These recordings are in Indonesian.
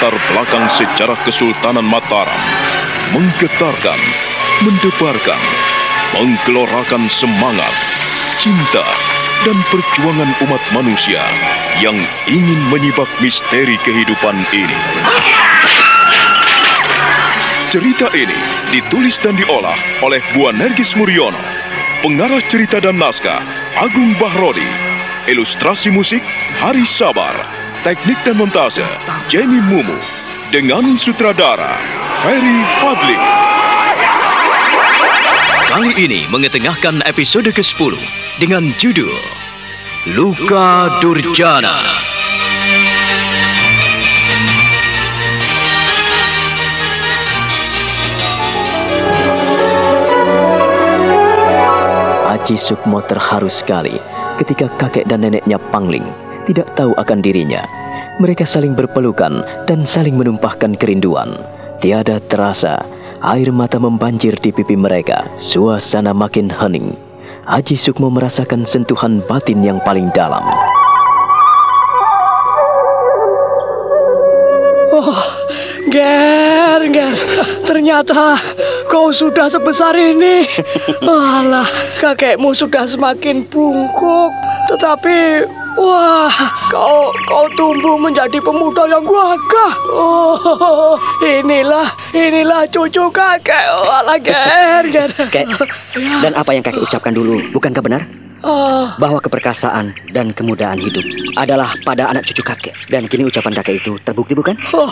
latar belakang sejarah Kesultanan Mataram, menggetarkan, mendebarkan, menggelorakan semangat, cinta, dan perjuangan umat manusia yang ingin menyibak misteri kehidupan ini. Cerita ini ditulis dan diolah oleh Bu Nergis Muriono, pengarah cerita dan naskah Agung Bahrodi, ilustrasi musik Hari Sabar, teknik dan montase Jenny Mumu, dengan sutradara Ferry Fadli. Kali ini mengetengahkan episode ke-10 dengan judul Luka Durjana. Aji Sukmo terharu sekali ketika kakek dan neneknya Pangling tidak tahu akan dirinya. Mereka saling berpelukan dan saling menumpahkan kerinduan. Tiada terasa Air mata membanjir di pipi mereka, suasana makin hening. Aji Sukmo merasakan sentuhan batin yang paling dalam. Oh, Ger, Ger, ternyata kau sudah sebesar ini. Alah, kakekmu sudah semakin bungkuk, tetapi Wah, kau kau tumbuh menjadi pemuda yang gagah. Oh, inilah inilah cucu kakek. Walah, ger, ger. Kek, dan apa yang kakek ucapkan dulu, bukankah benar? Oh. Bahwa keperkasaan dan kemudahan hidup adalah pada anak cucu kakek. Dan kini ucapan kakek itu terbukti bukan? Oh,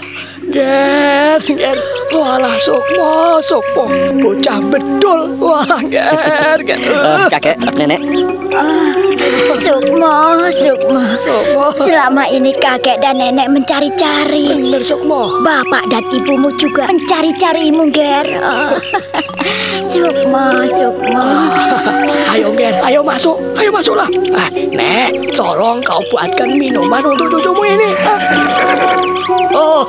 ger, ger. Walah, sukmo, sukmo. Bocah betul. Walah, ger, ger. Uh, kakek, nenek. Uh, sukmo, sukmo. Sukmo. Selama ini kakek dan nenek mencari-cari. Benar, Sukmo. Bapak dan ibumu juga mencari-carimu, Ger. Uh, sukmo, Sukmo. Ayo, Ger, ayo masuk. Ayo masuklah. Ah, Nek, tolong kau buatkan minuman untuk cucumu ini. Ah. Oh,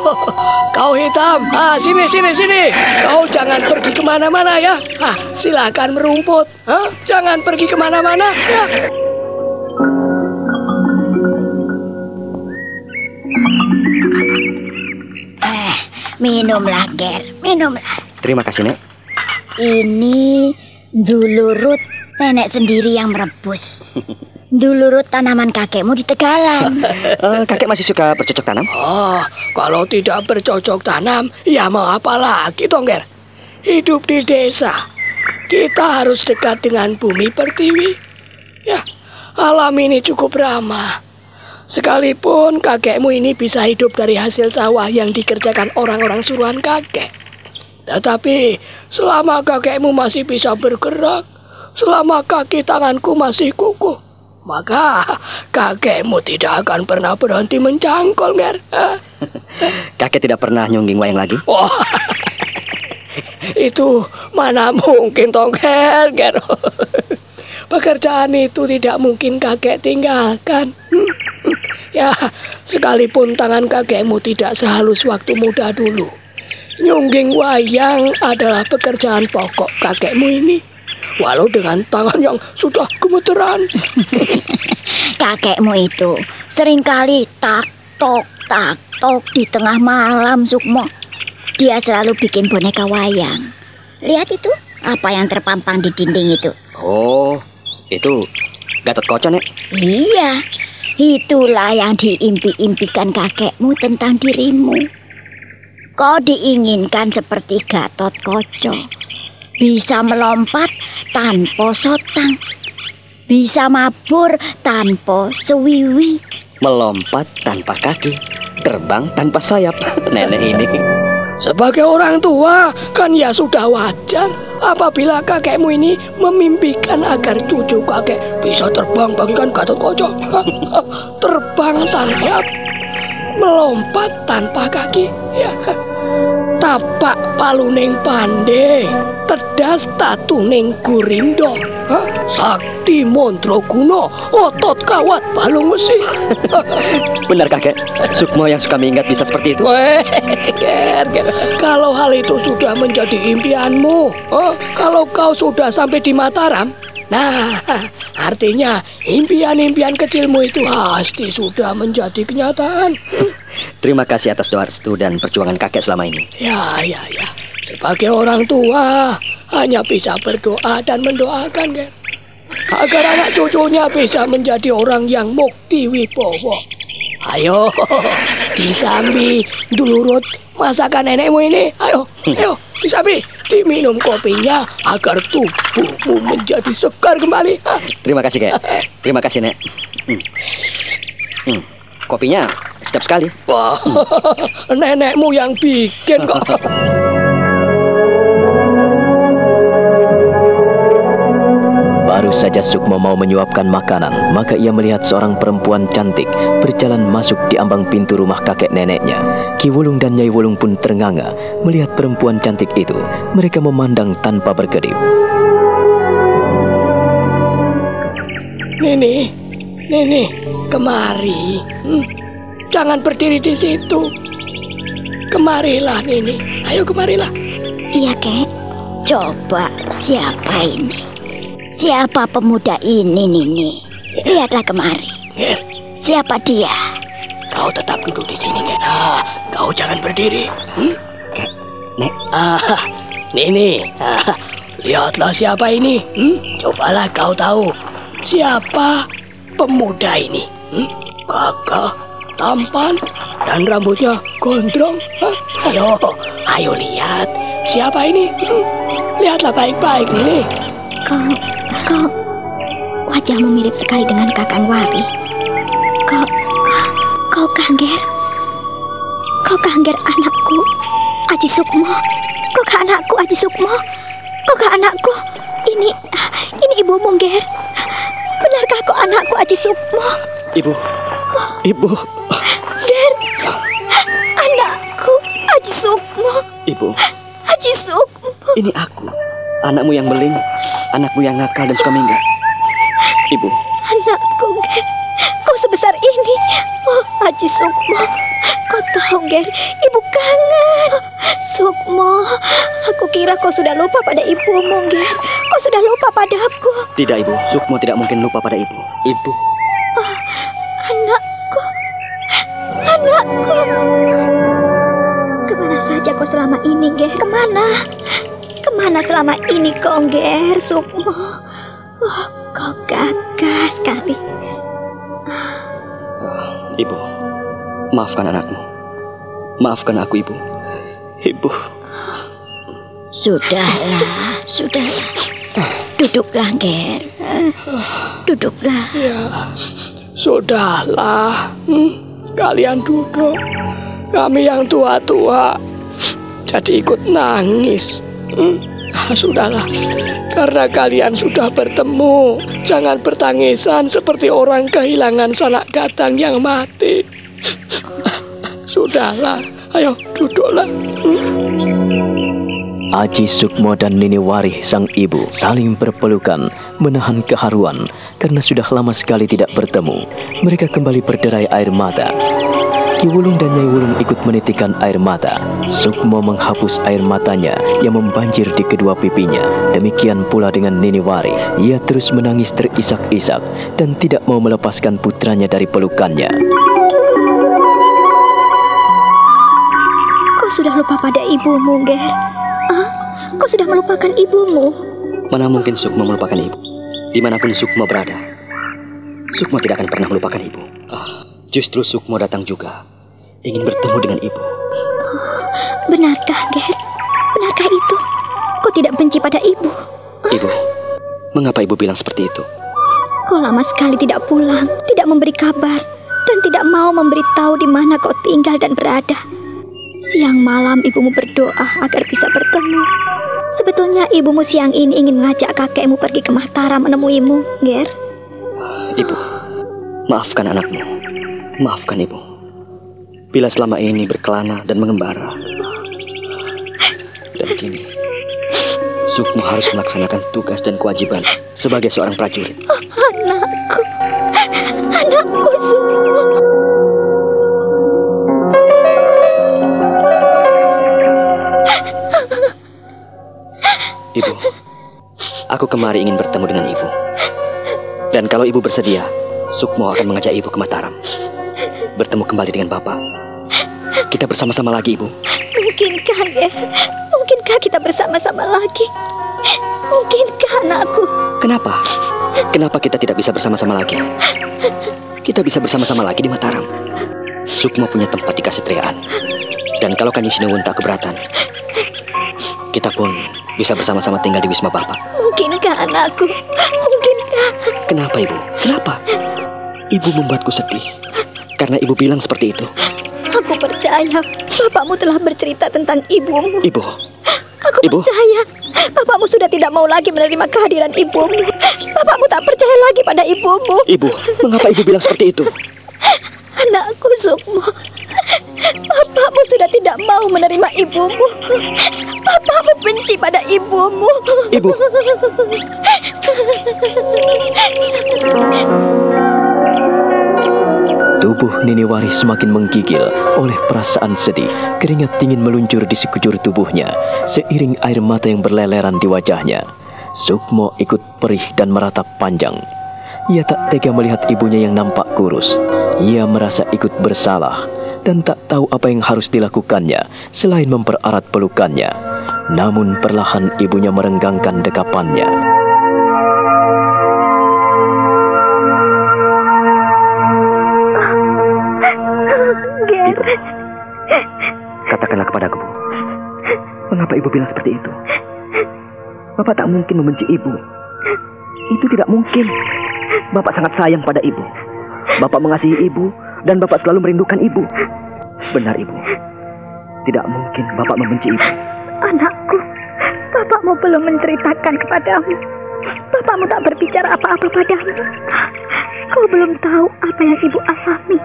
kau hitam. Ah, sini, sini, sini. Kau jangan pergi ke mana-mana ya. Ah, silakan merumput. Ah, jangan pergi ke mana-mana ya. Eh, minumlah, Ger. Minumlah. Terima kasih, Nek. Ini dulurut nenek sendiri yang merebus. Dulurut tanaman kakekmu di Tegalan. Uh, kakek masih suka bercocok tanam? Oh, kalau tidak bercocok tanam, ya mau apa lagi, Tongger? Hidup di desa, kita harus dekat dengan bumi pertiwi. Ya, alam ini cukup ramah. Sekalipun kakekmu ini bisa hidup dari hasil sawah yang dikerjakan orang-orang suruhan kakek. Tetapi selama kakekmu masih bisa bergerak, selama kaki tanganku masih kukuh, maka kakekmu tidak akan pernah berhenti mencangkol, Ger. Kakek tidak pernah nyungging wayang lagi? Oh, itu mana mungkin, Tongger, Ger. Pekerjaan itu tidak mungkin kakek tinggalkan. Ya, sekalipun tangan kakekmu tidak sehalus waktu muda dulu. Nyungging wayang adalah pekerjaan pokok kakekmu ini. Walau dengan tangan yang sudah gemeteran. Kakekmu itu sering kali tak tok tak tok di tengah malam Sukmo. Dia selalu bikin boneka wayang. Lihat itu, apa yang terpampang di dinding itu? Oh, itu Gatot Koco, Nek. Iya, itulah yang diimpi-impikan kakekmu tentang dirimu. Kau diinginkan seperti Gatot Koco. Bisa melompat tanpa sotang. Bisa mabur tanpa sewiwi. Melompat tanpa kaki. Terbang tanpa sayap. Nenek ini. Sebagai orang tua, kan ya sudah wajar apabila kakekmu ini memimpikan agar cucu kakek bisa terbang bagikan Gatot Koco. terbang tanpa melompat tanpa kaki. Ya. Tapak paluning pande, tedas tatuning gurindo. Sakti Mondro Kuno, otot kawat balung besi. Benar kakek, Sukmo yang suka mengingat bisa seperti itu. Kalau hal itu sudah menjadi impianmu, oh, kalau kau sudah sampai di Mataram, nah, artinya impian-impian kecilmu itu pasti sudah menjadi kenyataan. Terima kasih atas doa restu dan perjuangan kakek selama ini. Ya, ya, ya. Sebagai orang tua, hanya bisa berdoa dan mendoakan, Ger. Agar anak cucunya bisa menjadi orang yang mukti wibowo. Ayo, disambi dulurut masakan nenekmu ini. Ayo, ayo, disambi. Diminum kopinya agar tubuhmu menjadi segar kembali. Terima kasih, Kek. Terima kasih, Nek. Hmm. Hmm. Kopinya sedap sekali. Wah, nenekmu yang bikin kok. Baru saja Sukmo mau menyuapkan makanan, maka ia melihat seorang perempuan cantik berjalan masuk di ambang pintu rumah kakek neneknya. Ki Wulung dan Nyai Wulung pun ternganga melihat perempuan cantik itu. Mereka memandang tanpa berkedip. Nini, Nini, kemari. Hmm, Jangan berdiri di situ. Kemarilah, Nini. Ayo kemarilah. Iya, Kek. Coba siapa ini? Siapa pemuda ini, Nini? Lihatlah kemari. Siapa dia? kau tetap duduk di sini, Ger. Ah, kau jangan berdiri. Hmm? Nek. Ah, Nini. Ah, lihatlah siapa ini. Hmm? Cobalah kau tahu siapa pemuda ini. Hmm? Gagah, tampan, dan rambutnya gondrong. Hah? Ayo, ayo lihat siapa ini. Hmm? Lihatlah baik-baik, Nini. Kau, kau, wajahmu mirip sekali dengan Kakang Wari. Kau, kau Kangger. Kau Kangger anakku, Aji Sukmo. Kau ke anakku, Aji Sukmo. Kau ke anakku. Ini, ini ibumu, Ger. Benarkah kau anakku, Aji Sukmo? Ibu. Ibu. Ger, anakku, Aji Sukmo. Ibu. Aji Sukmo. Ini aku. Anakmu yang beling, anakmu yang nakal dan suka minggat. Ibu, Anakku, Ger. Kau sebesar ini. Oh, Haji Sukmo. Kau tahu, Ger, ibu kangen. Sukmo, aku kira kau sudah lupa pada ibumu, Ger. Kau sudah lupa padaku. tidak ibu. Sukmo tidak mungkin lupa pada ibu. Ibu. Anakku. Anakku. Ke mana saja kau selama ini, Ger? Ke mana? Ke mana selama ini kau, Ger, Sukmo? Oh, kau gagah sekali. Ibu. Maafkan anakmu. Maafkan aku, Ibu. Ibu. Sudahlah, sudahlah. Duduklah, Ger. Duduklah. Ya, sudahlah. Hmm, kalian duduk. Kami yang tua-tua jadi ikut nangis. Hmm, ah, sudahlah. Karena kalian sudah bertemu, jangan bertangisan seperti orang kehilangan sanak gadang yang mati. Sudahlah, ayo duduklah. Aji Sukmo dan Nini Warih sang ibu saling berpelukan menahan keharuan karena sudah lama sekali tidak bertemu. Mereka kembali berderai air mata. Ki Wulung dan Nyai Wulung ikut menitikan air mata. Sukmo menghapus air matanya yang membanjir di kedua pipinya. Demikian pula dengan Nini Warih. Ia terus menangis terisak-isak dan tidak mau melepaskan putranya dari pelukannya. Kau sudah lupa pada ibumu, Ger. Ah, kau sudah melupakan ibumu. Mana mungkin Sukmo melupakan ibu? Di mana pun Sukmo berada, Sukmo tidak akan pernah melupakan ibu. Ah, justru Sukmo datang juga, ingin bertemu dengan ibu. Benarkah, Ger? Benarkah itu? Kau tidak benci pada ibu? Ibu, mengapa ibu bilang seperti itu? Kau lama sekali tidak pulang, tidak memberi kabar, dan tidak mau memberitahu di mana kau tinggal dan berada. Siang malam ibumu berdoa agar bisa bertemu. Sebetulnya ibumu siang ini ingin mengajak kakekmu pergi ke Mataram menemuimu, Ger. Ibu, maafkan anakmu. Maafkan ibu. Bila selama ini berkelana dan mengembara. Dan kini, Sukmo harus melaksanakan tugas dan kewajiban sebagai seorang prajurit. Anakku, anakku semua. Ibu, aku kemari ingin bertemu dengan ibu. Dan kalau ibu bersedia, Sukmo akan mengajak ibu ke Mataram. Bertemu kembali dengan bapak. kita bersama-sama lagi, Ibu? Mungkinkah, Ger? Mungkinkah kita bersama-sama lagi? Mungkinkah anakku? Kenapa? Kenapa kita tidak bisa bersama-sama lagi? Kita bisa bersama-sama lagi di Mataram. Sukmo punya tempat di Kasetriaan. Dan kalau Kanjeng Sinewun tak keberatan, kita pun bisa bersama-sama tinggal di Wisma Bapak. Mungkinkah anakku? Mungkinkah? Kenapa, Ibu? Kenapa? Ibu membuatku sedih. Karena Ibu bilang seperti itu. Aku percaya bapakmu telah bercerita tentang ibumu. Ibu, Aku Ibu? percaya bapakmu sudah tidak mau lagi menerima kehadiran ibumu. Bapakmu tak percaya lagi pada ibumu. Ibu, mengapa Ibu bilang seperti itu? Anakku Sukmo, bapakmu sudah tidak mau menerima ibumu. Bapakmu benci pada ibumu. Ibu. Tubuh Nini Wari semakin menggigil oleh perasaan sedih. Keringat dingin meluncur di sekujur tubuhnya, seiring air mata yang berleleran di wajahnya. Sukmo ikut perih dan meratap panjang. Ia tak tega melihat ibunya yang nampak kurus. Ia merasa ikut bersalah dan tak tahu apa yang harus dilakukannya selain mempererat pelukannya. Namun perlahan ibunya merenggangkan dekapannya. Mengapa Ibu bilang seperti itu? Bapak tak mungkin membenci Ibu. Itu tidak mungkin. Bapak sangat sayang pada Ibu. Bapak mengasihi Ibu dan Bapak selalu merindukan Ibu. Benar, Ibu. Tidak mungkin Bapak membenci Ibu. Anakku, bapakmu belum menceritakan kepadamu. Bapakmu tak berbicara apa-apa padamu. Kau belum tahu apa yang ibu alami.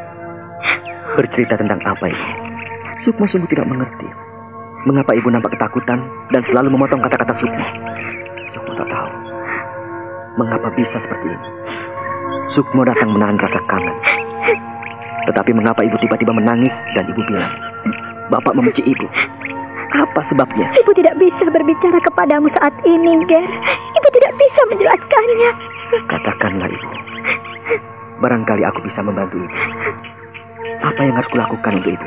Bercerita tentang apa Ibu? Sukmo sungguh tidak mengerti. Mengapa Ibu nampak ketakutan dan selalu memotong kata-kata Sukmo? Sukmo tak tahu. Mengapa bisa seperti ini? Sukmo datang menahan rasa kangen. Tetapi mengapa Ibu tiba-tiba menangis dan Ibu bilang, Bapak membenci Ibu. Apa sebabnya? Ibu tidak bisa berbicara kepadamu saat ini, Ger. Ibu tidak bisa menjelaskannya. Katakanlah Ibu. Barangkali aku bisa membantu Ibu. Apa yang harus kulakukan untuk Ibu?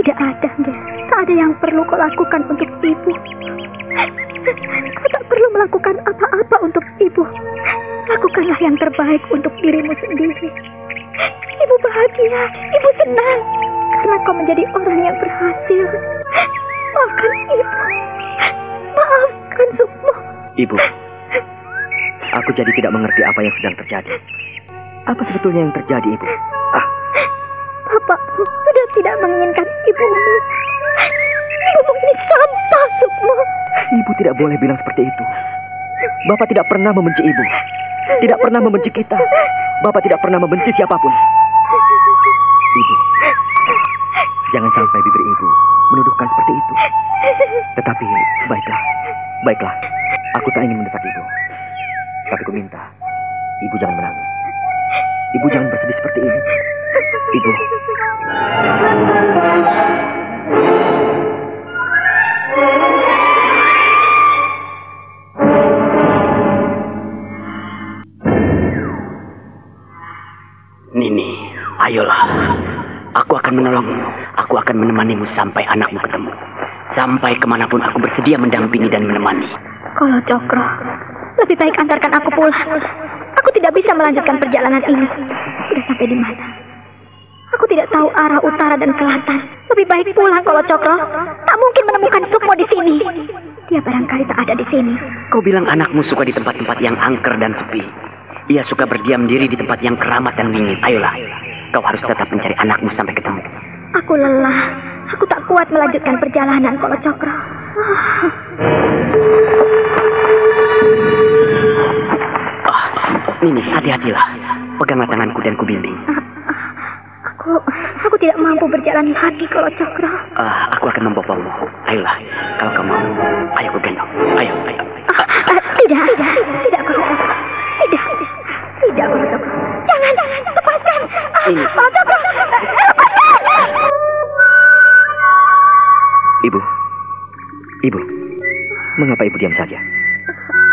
Tidak ada, Ger. Tak ada yang perlu kau lakukan untuk ibu. Kau tak perlu melakukan apa-apa untuk ibu. Lakukanlah yang terbaik untuk dirimu sendiri. Ibu bahagia, ibu senang karena kau menjadi orang yang berhasil. Maafkan ibu. Maafkan Sukmo. Ibu, aku jadi tidak mengerti apa yang sedang terjadi. Apa sebetulnya yang terjadi, Ibu? Ah, Bapakmu sudah tidak menginginkan ibumu. Ibumu ini sampah, Sukmo. Ibu tidak boleh bilang seperti itu. Bapak tidak pernah membenci Ibu. Tidak pernah membenci kita. Bapak tidak pernah membenci siapa pun. Ibu, jangan sampai bibir Ibu menuduhkan seperti itu. Tetapi, baiklah. Baiklah, aku tak ingin mendesak Ibu. Tapi ku minta, Ibu jangan menangis. Ibu jangan bersedih seperti ini. Ibu, Nini, ayolah. Aku akan menolongmu. Aku akan menemanimu sampai anakmu ketemu. Sampai ke mana pun aku bersedia mendampingi dan menemani. Kalau Cokro, lebih baik antarkan aku pulang. Aku tidak bisa melanjutkan perjalanan ini. Sudah sampai di mana? Aku tidak tahu arah utara dan selatan. Lebih baik pulang kalau Cokro. Tak mungkin menemukan Sukmo di sini. Dia barangkali tak ada di sini. Kau bilang anakmu suka di tempat-tempat yang angker dan sepi. Ia suka berdiam diri di tempat yang keramat dan dingin. Ayolah, kau harus tetap mencari anakmu sampai ketemu. Aku lelah. Aku tak kuat melanjutkan perjalanan kalau Cokro. Ah, Nini, hati-hatilah. Peganglah tanganku dan kubimbing. Aku, aku tidak mampu berjalan kaki kalau Cokro. Ah, aku akan membopongmu. Ayolah, kalau kau mau, ayo ku gendong. Ayo, ayo. Ah, ah, tidak, tidak, tidak kalau Cokro. Tidak, tidak kalau Cokro. Jangan, lepaskan. Ah, Ini. Kalau Cokro, lepaskan. Ibu. Ibu. Mengapa Ibu diam saja?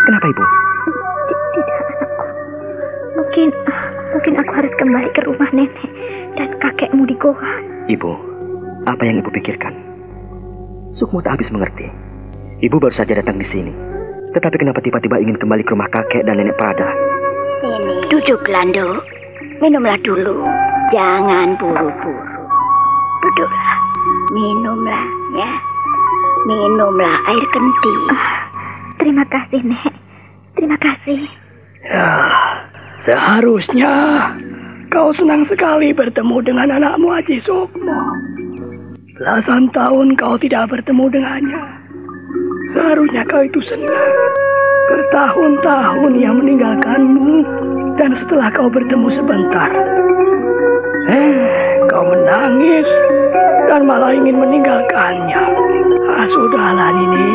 Kenapa Ibu? Mungkin, ah, mungkin aku harus kembali ke rumah nenek dan kakekmu di goa. Ibu, Apa yang ibu pikirkan? Sukmo tak habis mengerti. Ibu baru saja datang di sini. Tetapi kenapa tiba-tiba ingin kembali ke rumah kakek dan nenek Prada? Ini. Duduk, Lando. Minumlah dulu. Jangan buru-buru. Duduklah. Minumlah, ya. Minumlah air kendi. terima kasih, Nek. Terima kasih. Ya, seharusnya kau senang sekali bertemu dengan anakmu Haji Sukmo. Belasan tahun kau tidak bertemu dengannya. Seharusnya kau itu senang. Bertahun-tahun ia meninggalkanmu dan setelah kau bertemu sebentar, eh, kau menangis dan malah ingin meninggalkannya. Ah, sudahlah ini.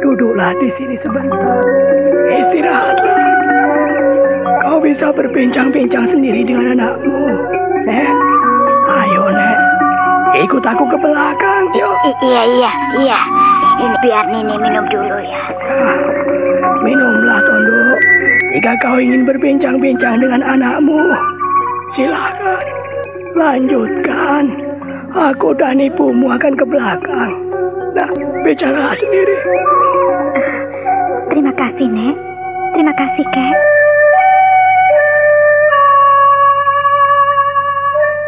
Duduklah di sini sebentar. Istirahatlah. Bisa berbincang-bincang sendiri dengan anakmu. Eh, ayo, Nek. Ikut aku ke belakang, yuk. I iya, iya, iya. Ini biar Nini minum dulu ya. Minumlah, Tondo. Jika kau ingin berbincang-bincang dengan anakmu, silakan. Lanjutkan. Aku dan ibumu akan ke belakang. Nah, bicara sendiri. Terima kasih, Nek. Terima kasih, Kek.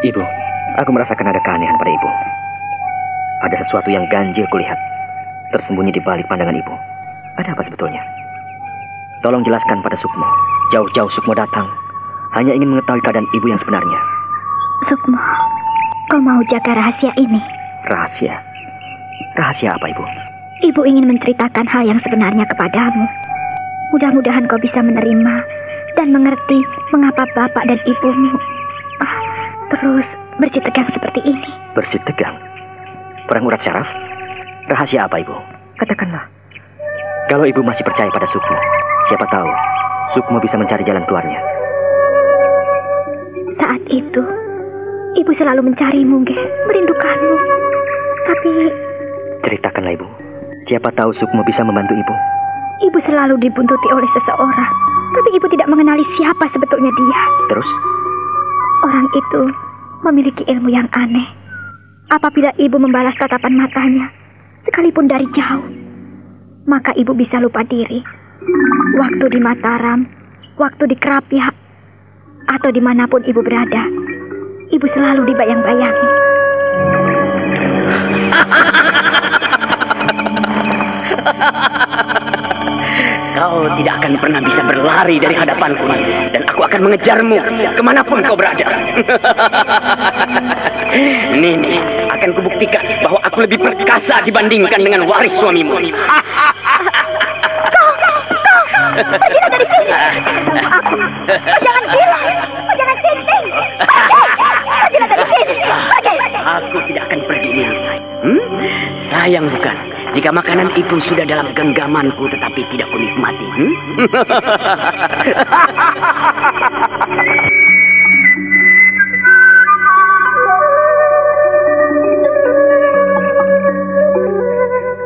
Ibu, aku merasakan ada keanehan pada ibu. Ada sesuatu yang ganjil kulihat, tersembunyi di balik pandangan ibu. Ada apa sebetulnya? Tolong jelaskan pada Sukmo. Jauh-jauh Sukmo datang, hanya ingin mengetahui keadaan ibu yang sebenarnya. Sukmo, kau mau jaga rahasia ini? Rahasia? Rahasia apa, Ibu? Ibu ingin menceritakan hal yang sebenarnya kepadamu. Mudah-mudahan kau bisa menerima dan mengerti mengapa bapak dan ibumu ah, terus bersih tegang seperti ini. Bersih tegang? Perang urat syaraf? Rahasia apa, Ibu? Katakanlah. Kalau Ibu masih percaya pada Sukmo, siapa tahu Sukmo bisa mencari jalan keluarnya. Saat itu, Ibu selalu mencarimu, Ge, merindukanmu. Tapi... Ceritakanlah, Ibu. Siapa tahu Sukmo bisa membantu Ibu. Ibu selalu dibuntuti oleh seseorang. Tapi Ibu tidak mengenali siapa sebetulnya dia. Terus? Orang itu memiliki ilmu yang aneh. Apabila Ibu membalas tatapan matanya, sekalipun dari jauh, maka Ibu bisa lupa diri. Waktu di Mataram, waktu di Kerapia, atau di mana pun Ibu berada, Ibu selalu dibayang-bayangi. Kau tidak akan pernah bisa berlari dari hadapanku dan aku akan mengejarmu ke mana pun kau berada. Nini akan kubuktikan bahwa aku lebih perkasa dibandingkan dengan waris suamimu. Pergilah dari sini. Aku. Jangan gila. Jangan sinting. Pergilah dari sini. Pergi. Aku tidak akan pergi Nini. Hmm? Sayang bukan jika makanan itu sudah dalam genggamanku tetapi tidak kunikmati. Hmm?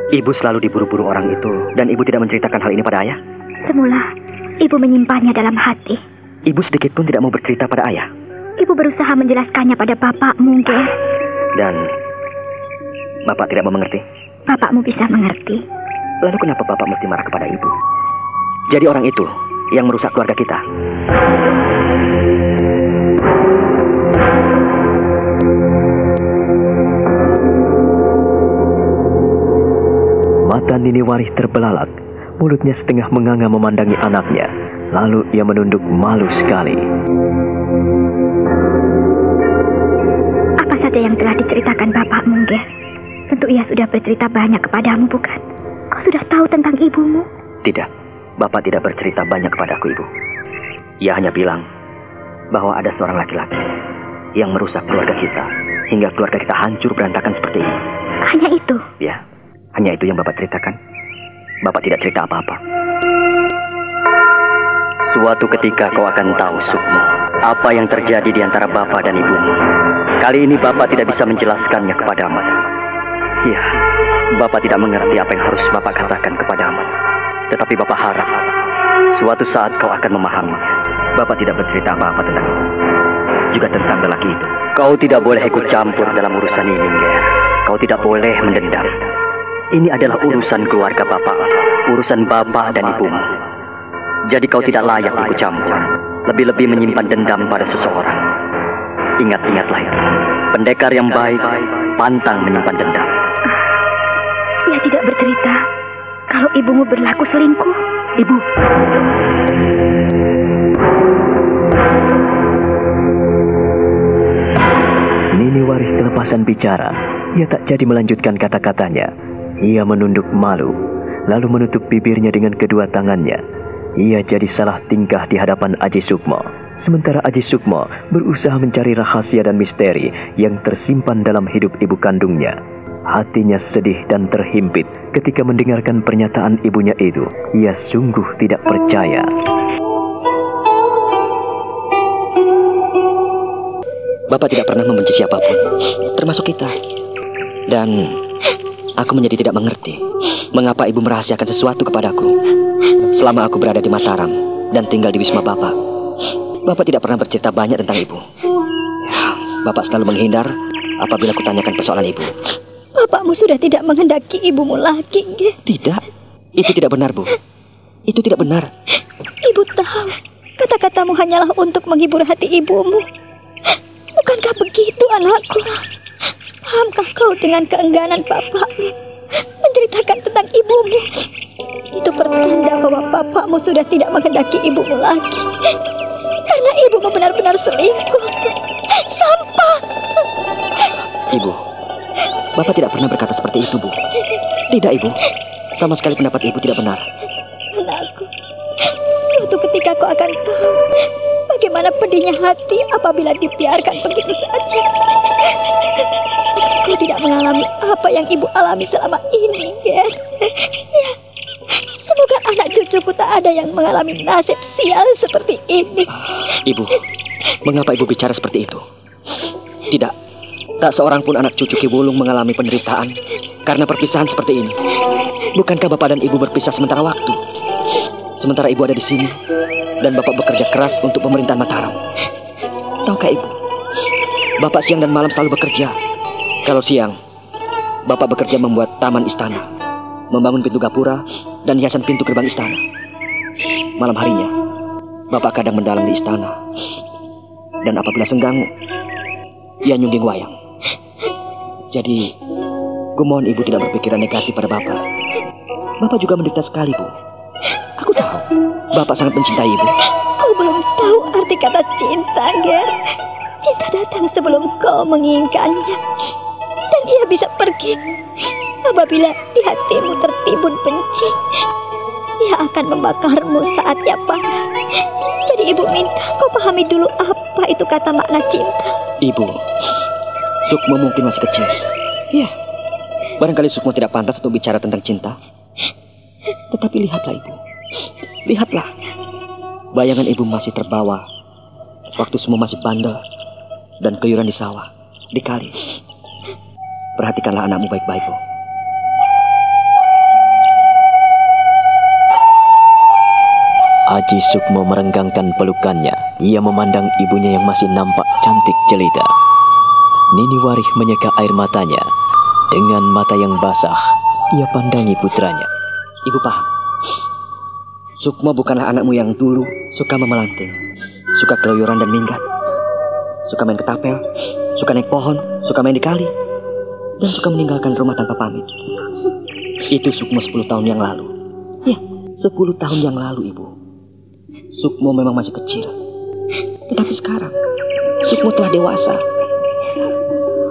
Ibu selalu diburu-buru orang itu dan ibu tidak menceritakan hal ini pada ayah. Semula, ibu menyimpannya dalam hati. Ibu sedikit pun tidak mau bercerita pada ayah. Ibu berusaha menjelaskannya pada bapakmu, Ge. Dan bapak tidak mau mengerti. Bapakmu bisa mengerti. Lalu kenapa bapak mesti marah kepada ibu? Jadi orang itu yang merusak keluarga kita. Mata Nini Warih terbelalak, mulutnya setengah menganga memandangi anaknya. Lalu ia menunduk malu sekali. Apa saja yang telah diceritakan bapakmu, Ge? Tentu ia sudah bercerita banyak kepadamu, bukan? Kau sudah tahu tentang ibumu? Tidak, bapak tidak bercerita banyak kepadaku, ibu. Ia hanya bilang bahwa ada seorang laki-laki yang merusak keluarga kita hingga keluarga kita hancur berantakan seperti ini. Hanya itu? Ya, hanya itu yang bapak ceritakan. Bapak tidak cerita apa-apa. Suatu ketika kau akan tahu, Sukmo, apa yang terjadi di antara bapak dan ibumu. Kali ini bapak tidak bisa menjelaskannya kepadamu. Iya, bapak tidak mengerti apa yang harus bapak katakan kepadamu. Tetapi bapak harap suatu saat kau akan memahami. Bapak tidak bercerita apa-apa tentang juga tentang lelaki itu. Kau tidak boleh ikut campur dalam urusan ini, Ger. Kau tidak boleh mendendam. Ini adalah urusan keluarga bapak, urusan bapak dan ibumu. Jadi kau tidak layak ikut campur. Lebih-lebih menyimpan dendam pada seseorang. Ingat-ingatlah itu. Pendekar yang baik pantang menyimpan dendam. Tidak bercerita kalau ibumu berlaku selingkuh. Ibu, Nini Warih kelepasan bicara. Ia tak jadi melanjutkan kata-katanya. Ia menunduk malu, lalu menutup bibirnya dengan kedua tangannya. Ia jadi salah tingkah di hadapan Aji Sukmo. Sementara Aji Sukmo berusaha mencari rahasia dan misteri yang tersimpan dalam hidup ibu kandungnya. Hatinya sedih dan terhimpit ketika mendengarkan pernyataan ibunya itu. Ia sungguh tidak percaya. Bapak tidak pernah membenci siapa pun, termasuk kita. Dan aku menjadi tidak mengerti mengapa ibu merahasiakan sesuatu kepadaku selama aku berada di Mataram dan tinggal di Wisma Bapak. Bapak tidak pernah bercerita banyak tentang ibu. Ya, Bapak selalu menghindar apabila kutanyakan persoalan ibu. Bapakmu sudah tidak menghendaki ibumu lagi, Ger. Tidak, itu tidak benar, Bu. Itu tidak benar. Ibu tahu, kata-katamu hanyalah untuk menghibur hati ibumu. Bukankah begitu, anakku? Pahamkah kau dengan keengganan bapakmu menceritakan tentang ibumu? Itu pertanda bahwa bapakmu sudah tidak menghendaki ibumu lagi. Karena ibumu benar-benar selingkuh. Sampah! Ibu, Bapak tidak pernah berkata seperti itu, Bu. Tidak, Ibu. Sama sekali pendapat Ibu tidak benar. Anakku, suatu ketika kau akan tahu bagaimana pedihnya hati apabila dibiarkan begitu saja. Kau tidak mengalami apa yang ibu alami selama ini, Ger. Ya. Semoga anak cucuku tak ada yang mengalami nasib sial seperti ini. Ibu, mengapa Ibu bicara seperti itu? Tidak, tak seorang pun anak cucu Ki Wulung mengalami penderitaan karena perpisahan seperti ini. Bukankah Bapak dan Ibu berpisah sementara waktu? Sementara Ibu ada di sini dan Bapak bekerja keras untuk pemerintahan Mataram. Tahukah Ibu? Bapak siang dan malam selalu bekerja. Kalau siang, Bapak bekerja membuat taman istana, membangun pintu gapura dan hiasan pintu gerbang istana. Malam harinya, Bapak kadang mendalam di istana. Dan apabila senggang, ia nyungging wayang. Jadi, kumohon ibu tidak berpikiran negatif pada Bapak. Bapak juga menderita sekali, Bu. Aku tahu, Bapak sangat mencintai ibu. Kau belum tahu arti kata cinta, Ger. Cinta datang sebelum kau menginginkannya. Dan ia bisa pergi apabila di hatimu tertimbun benci. Ia akan membakarmu saat ia panas. Jadi ibu minta kau pahami dulu apa itu kata makna cinta. Ibu, Sukmo mungkin masih kecil. Iya, barangkali Sukmo tidak pantas untuk bicara tentang cinta. Tetapi lihatlah ibu, lihatlah. Bayangan ibu masih terbawa waktu semua masih bandel dan keyuran di sawah, di kali. Perhatikanlah anakmu baik-baik, Bu. Aji Sukmo merenggangkan pelukannya. Ia memandang ibunya yang masih nampak cantik jelita. Nini Warih menyeka air matanya. Dengan mata yang basah, ia pandangi putranya. Ibu paham. Sukmo bukanlah anakmu yang dulu suka memelanting, suka keluyuran dan minggat, suka main ketapel, suka naik pohon, suka main di kali, dan suka meninggalkan rumah tanpa pamit. Itu Sukmo 10 tahun yang lalu. Ya, 10 tahun yang lalu, Ibu. Sukmo memang masih kecil. Tetapi sekarang, Sukmo telah dewasa.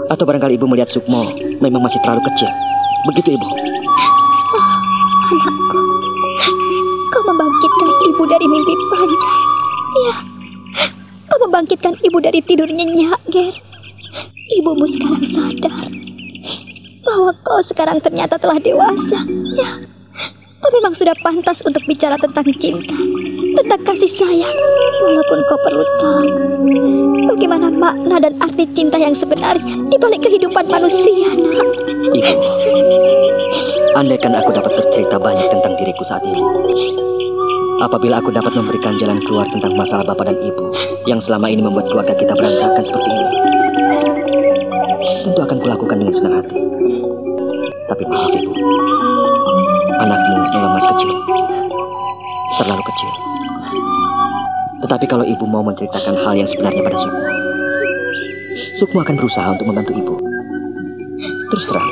Atau barangkali Ibu melihat Sukmo memang masih terlalu kecil. Begitu, Ibu. Anakku, kau membangkitkan ibu dari mimpi panjang. Ya, kau membangkitkan ibu dari tidur nyenyak, Ger. Ibumu sekarang sadar bahwa kau sekarang ternyata telah dewasa. Ya, kau memang sudah pantas untuk bicara tentang cinta, tentang kasih sayang. Walaupun kau perlu tahu bagaimana makna dan arti cinta yang sebenarnya di balik kehidupan manusia, nak. Ibu, andaikan aku dapat bercerita banyak tentang diriku saat ini. Apabila aku dapat memberikan jalan keluar tentang masalah bapak dan ibu yang selama ini membuat keluarga kita berantakan seperti ini, tentu akan kulakukan dengan senang hati. Tapi maaf ibu, anakmu memang masih kecil, terlalu kecil. Tetapi kalau ibu mau menceritakan hal yang sebenarnya pada Sukmo, Sukmo akan berusaha untuk membantu ibu. Terus terang,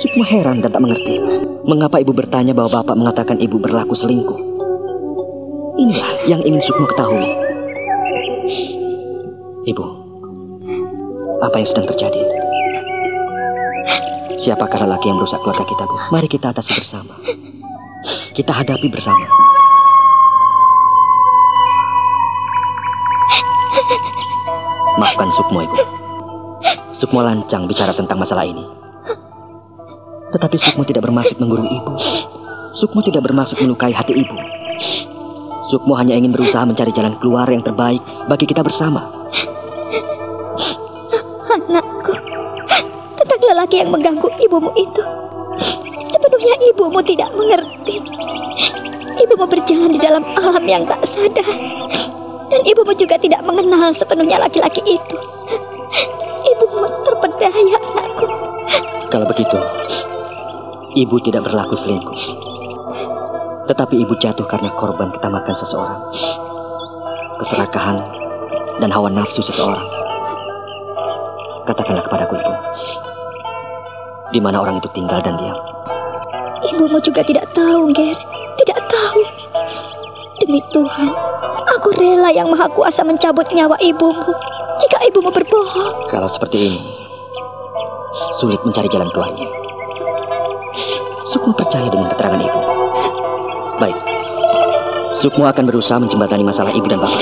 Sukmo heran dan tak mengerti mengapa ibu bertanya bahwa bapak mengatakan ibu berlaku selingkuh. Inilah yang ingin Sukmo ketahui. Ibu, apa yang sedang terjadi? Siapakah lelaki yang merusak keluarga kita, Bu? Mari kita atasi bersama. Kita hadapi bersama. Maafkan Sukmo, Ibu. Sukmo lancang bicara tentang masalah ini. Tetapi Sukmo tidak bermaksud menggurung Ibu. Sukmo tidak bermaksud melukai hati Ibu. Sukmo hanya ingin berusaha mencari jalan keluar yang terbaik bagi kita bersama. Anakku, tentang lelaki yang mengganggu ibumu itu. Sepenuhnya ibumu tidak mengerti. Ibumu berjalan di dalam alam yang tak sadar. Dan ibumu juga tidak mengenal sepenuhnya laki-laki itu. Ibumu terpedaya, anakku. Kalau begitu, ibu tidak berlaku selingkuh. Tetapi ibu jatuh karena korban ketamakan seseorang. Keserakahan dan hawa nafsu seseorang. Katakanlah kepadaku ibu. Di mana orang itu tinggal dan diam. Ibumu juga tidak tahu, Ger. Tidak tahu. Demi Tuhan, aku rela yang maha kuasa mencabut nyawa ibumu. Jika ibumu berbohong. Kalau seperti ini, sulit mencari jalan keluarnya. Sukmo percaya dengan keterangan ibu. Baik, Sukmo akan berusaha menjembatani masalah ibu dan bapak.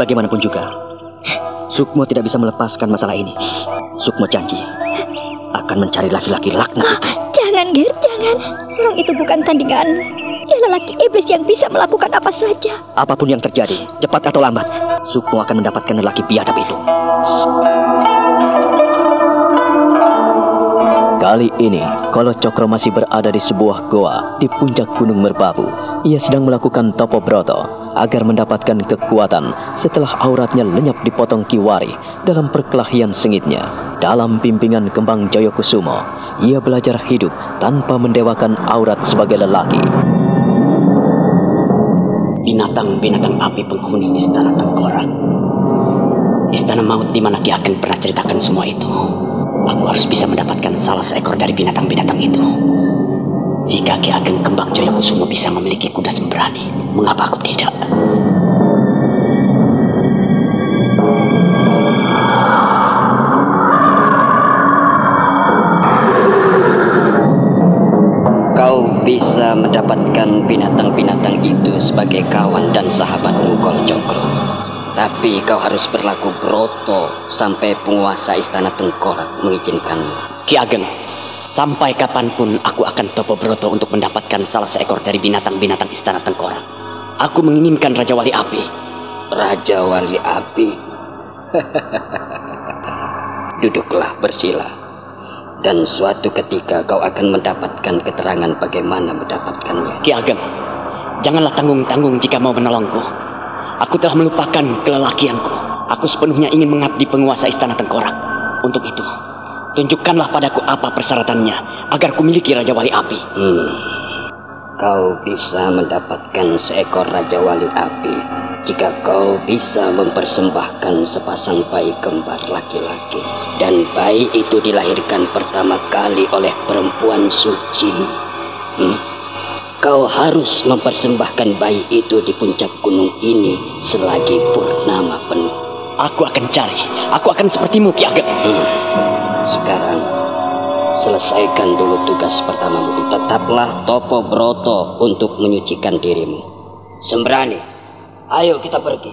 Bagaimanapun juga, Sukmo tidak bisa melepaskan masalah ini. Sukmo janji akan mencari laki-laki laknat itu. Jangan, Ger, jangan. Orang itu bukan tandinganmu. Dia lelaki iblis yang bisa melakukan apa saja. Apa pun yang terjadi, cepat atau lambat, Sukmo akan mendapatkan lelaki biadab itu. Kali ini, Kolo Cokro masih berada di sebuah goa di puncak Gunung Merbabu. Ia sedang melakukan topo broto agar mendapatkan kekuatan setelah auratnya lenyap dipotong kiwari dalam perkelahian sengitnya. Dalam bimbingan Kembang Joyokusumo, ia belajar hidup tanpa mendewakan aurat sebagai lelaki. Binatang-binatang api penghuni istana Tengkorak. Istana maut di mana Ageng pernah ceritakan semua itu. Aku harus bisa mendapatkan salah seekor dari binatang-binatang itu. Jika Ki Ageng Kembang Joyokusumo bisa memiliki kuda sembrani, mengapa aku tidak? Bisa mendapatkan binatang-binatang itu sebagai kawan dan sahabatmu Kolcokro. Tapi kau harus berlaku broto sampai penguasa istana Tengkorak mengizinkanmu. Ki Ageng, sampai kapan pun aku akan topo broto untuk mendapatkan salah seekor dari binatang-binatang istana Tengkorak. Aku menginginkan Raja Wali Api. Raja Wali Api? Duduklah bersila. Dan suatu ketika kau akan mendapatkan keterangan bagaimana mendapatkannya. Ki Ageng, janganlah tanggung-tanggung jika mau menolongku. Aku telah melupakan kelelakianku. Aku sepenuhnya ingin mengabdi penguasa istana Tengkorak. Untuk itu, tunjukkanlah padaku apa persyaratannya agar kumiliki Raja Wali Api. Hmm. Kau bisa mendapatkan seekor Raja Wali Api jika kau bisa mempersembahkan sepasang bayi kembar laki-laki. Dan bayi itu dilahirkan pertama kali oleh perempuan suci. Hmm? Kau harus mempersembahkan bayi itu di puncak gunung ini selagi purnama penuh. Aku akan cari. Aku akan sepertimu, Ki Ageng. Hmm. Sekarang, selesaikan dulu tugas pertamamu. Tetaplah Topo Broto untuk menyucikan dirimu. Sembrani, ayo kita pergi.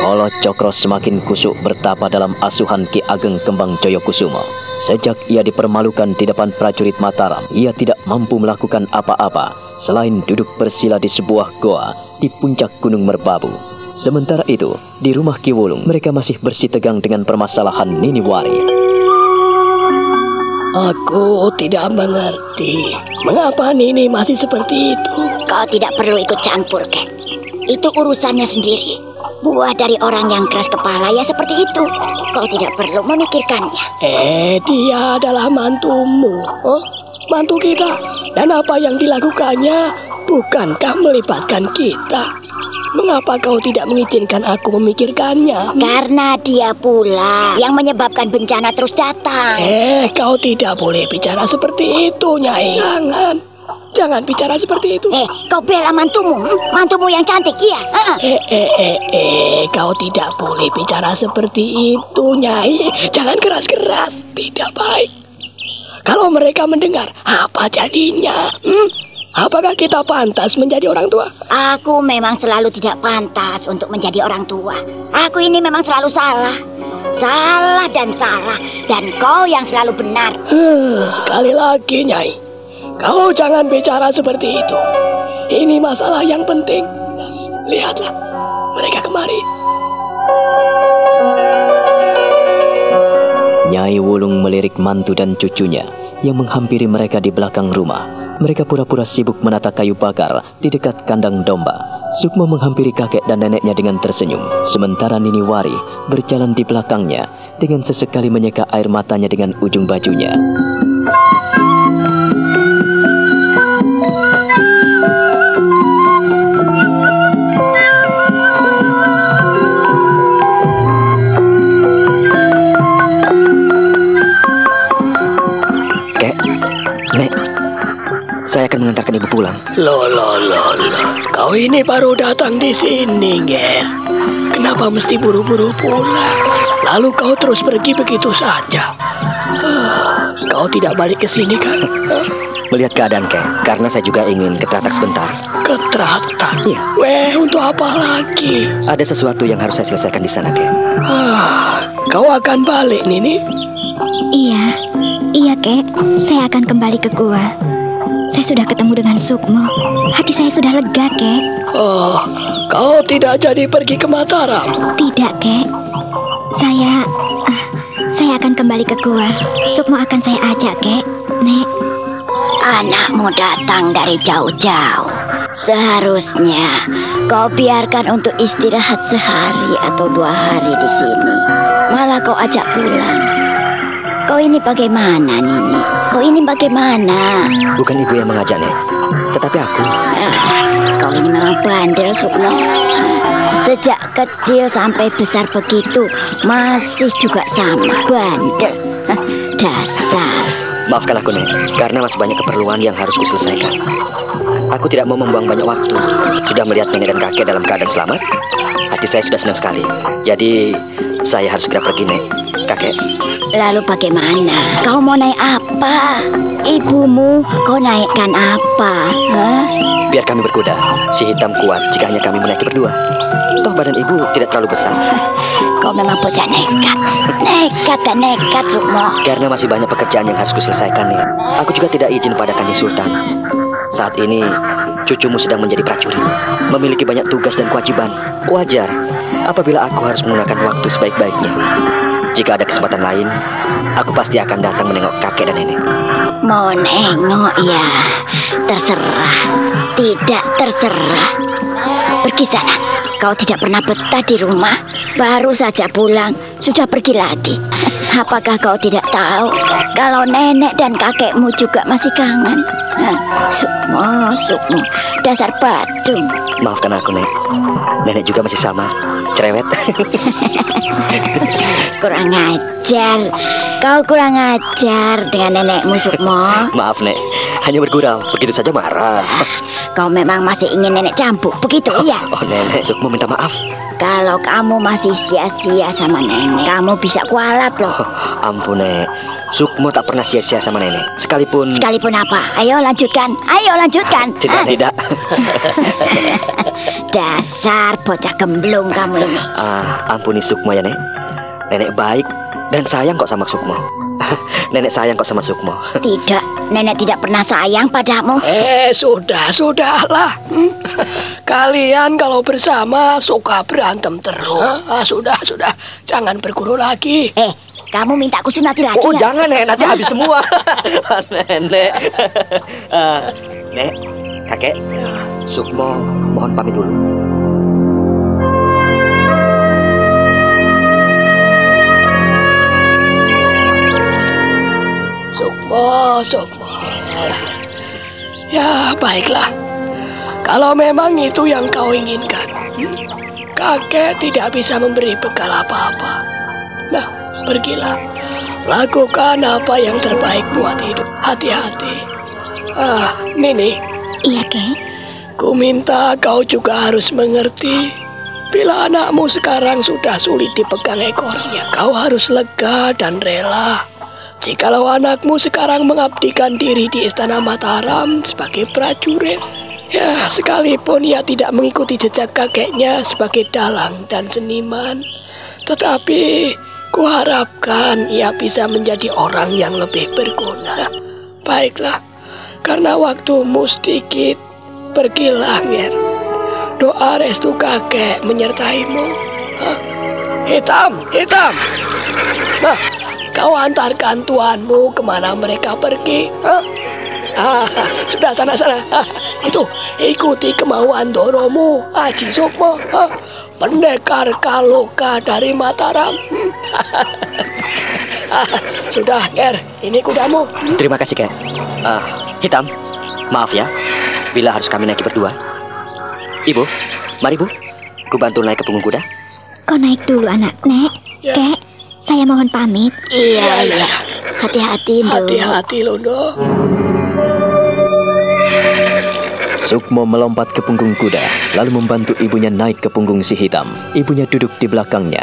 Kolo Cokro semakin kusuk bertapa dalam asuhan Ki Ageng Kembang Joyokusumo. Sejak ia dipermalukan di depan prajurit Mataram, ia tidak mampu melakukan apa-apa selain duduk bersila di sebuah goa di puncak Gunung Merbabu. Sementara itu, di rumah Ki Wulung, mereka masih bersitegang dengan permasalahan Nini Wari. Aku tidak mengerti. Mengapa Nini masih seperti itu? Kau tidak perlu ikut campur, Kek. Itu urusannya sendiri. Buah dari orang yang keras kepala ya seperti itu. Kau tidak perlu memikirkannya. Eh, dia adalah mantumu. Oh, mantu kita. Dan apa yang dilakukannya bukankah melibatkan kita? Mengapa kau tidak mengizinkan aku memikirkannya? Karena dia pula yang menyebabkan bencana terus datang. Eh, kau tidak boleh bicara seperti itu, Nyai. Jangan. Jangan bicara seperti itu. Eh, kau bela mantumu, mantumu yang cantik, iya. Eh, eh, eh, eh, kau tidak boleh bicara seperti itu, Nyai. Jangan keras-keras, tidak baik. Kalau mereka mendengar, apa jadinya? Hmm? Apakah kita pantas menjadi orang tua? Aku memang selalu tidak pantas untuk menjadi orang tua. Aku ini memang selalu salah. Salah dan salah. Dan kau yang selalu benar. Huh, sekali lagi, Nyai. Kau jangan bicara seperti itu. Ini masalah yang penting. Lihatlah, mereka kemari. Nyai Wulung melirik mantu dan cucunya yang menghampiri mereka di belakang rumah. Mereka pura-pura sibuk menata kayu bakar di dekat kandang domba. Sukma menghampiri kakek dan neneknya dengan tersenyum, sementara Nini Wari berjalan di belakangnya dengan sesekali menyeka air matanya dengan ujung bajunya. Saya akan mengantarkan ibu pulang. Loh, loh, loh, loh. Kau ini baru datang di sini, Ger. Kenapa mesti buru-buru pulang? Lalu kau terus pergi begitu saja. Ah, kau tidak balik ke sini kan? Melihat keadaan Kek, karena saya juga ingin ke Teratak sebentar. Ke Teratak? Iya. Weh, untuk apa lagi? Ada sesuatu yang harus saya selesaikan di sana, Kek. Ah, kau akan balik, Nini? Iya, iya kek. Saya akan kembali ke gua. Saya sudah ketemu dengan Sukmo. Hati saya sudah lega, kek. Oh, kau tidak jadi pergi ke Mataram? Tidak, kek. Saya, ah, saya akan kembali ke gua. Sukmo akan saya ajak, kek. Nek, Anakmu datang dari jauh-jauh. Seharusnya kau biarkan untuk istirahat sehari atau dua hari di sini. Malah kau ajak pulang. Kau ini bagaimana, Nini? Kau ini bagaimana? Bukan ibu yang mengajak, Nek. Tetapi aku. Kau ini memang bandel, Sukmo. Sejak kecil sampai besar begitu, masih juga sama, bandel. Dasar. Maafkan aku, Nek. Karena masih banyak keperluan yang harus kuselesaikan. Aku tidak mau membuang banyak waktu. Sudah melihat nenek dan kakek dalam keadaan selamat. Hati saya sudah senang sekali. Jadi, saya harus segera pergi, Nek. Kakek, Lalu bagaimana? Kau mau naik apa? Ibumu kau naikkan apa? Hah? biar kami berkuda. Si hitam kuat jika hanya kami menaiki berdua. Toh badan ibu tidak terlalu besar. Kau memang bocah nekat. Nekat dan nekat, Sukmo. Karena masih banyak pekerjaan yang harus kuselesaikan, Nek. Aku juga tidak izin pada kanjeng Sultan. Saat ini, cucumu sedang menjadi prajurit. Memiliki banyak tugas dan kewajiban. Wajar apabila aku harus menggunakan waktu sebaik-baiknya. Jika ada kesempatan lain, aku pasti akan datang menengok kakek dan nenek. Mau nengok ya. Terserah. Tidak terserah. Pergi sana. Kau tidak pernah betah di rumah. Baru saja pulang, sudah pergi lagi. Apakah kau tidak tahu kalau nenek dan kakekmu juga masih kangen? Sukmo, Sukmo, dasar badung. Maafkan aku, Nek. Nenek juga masih sama, cerewet. Kurang ajar. Kau kurang ajar dengan nenekmu, Sukmo. Maaf, Nek. Hanya bergurau, begitu saja marah. Kau memang masih ingin nenek campur, begitu ya? Oh, Nenek, Sukmo minta maaf. Kalau kamu masih sia-sia sama nenek, kamu bisa kualat loh. Oh, ampun, Nek. Sukmo tak pernah sia-sia sama nenek. Sekalipun... Sekalipun apa? Ayo lanjutkan. Ayo lanjutkan. Tidak, Hah? tidak. Dasar bocah gemblung kamu ini. Ah, ampuni Sukmo ya, Nek. Nenek baik dan sayang kok sama Sukmo. Nenek sayang kok sama Sukmo. Tidak, nenek tidak pernah sayang padamu. Eh, sudah, sudahlah. Hmm? Kalian kalau bersama suka berantem terus. Ah, sudah, sudah. Jangan berguru lagi. Eh, kamu minta aku sunati lagi Oh, ya? jangan, Nek. Nanti habis semua. Nenek. Eh, Nek, kakek, Sukmo mohon pamit dulu. Sukmo, Sukmo. Ya, baiklah. Kalau memang itu yang kau inginkan, kakek tidak bisa memberi bekal apa-apa. Nah, pergilah. Lakukan apa yang terbaik buat hidup. Hati-hati. Ah, Nini, Iya, kek. ku minta kau juga harus mengerti. Bila anakmu sekarang sudah sulit dipegang ekornya, kau harus lega dan rela. Jikalau anakmu sekarang mengabdikan diri di Istana Mataram sebagai prajurit, ya sekalipun ia tidak mengikuti jejak kakeknya sebagai dalang dan seniman, tetapi kuharapkan ia bisa menjadi orang yang lebih berguna. Baiklah, karena waktumu sedikit, pergilah, Nger. Doa restu kakek menyertaimu. Hah? Hitam, hitam. Nah, kau antarkan tuanmu ke mana mereka pergi. Hah? Ah, sudah sana sana. Ah, itu ikuti kemauan Doromu, Haji Sukmo. Ah, pendekar Kaloka dari Mataram. Ah, sudah, Ger. Ini kudamu. Terima kasih, Kek. Ah, hitam, maaf ya. Bila harus kami naiki berdua. Ibu, mari Bu. Ku bantu naik ke punggung kuda. Kau naik dulu, anak. Nek, Ya. kek, saya mohon pamit. Iya, iya. Hati-hati, Ndo. Hati-hati, Londo. Sukmo melompat ke punggung kuda, lalu membantu ibunya naik ke punggung si hitam. Ibunya duduk di belakangnya.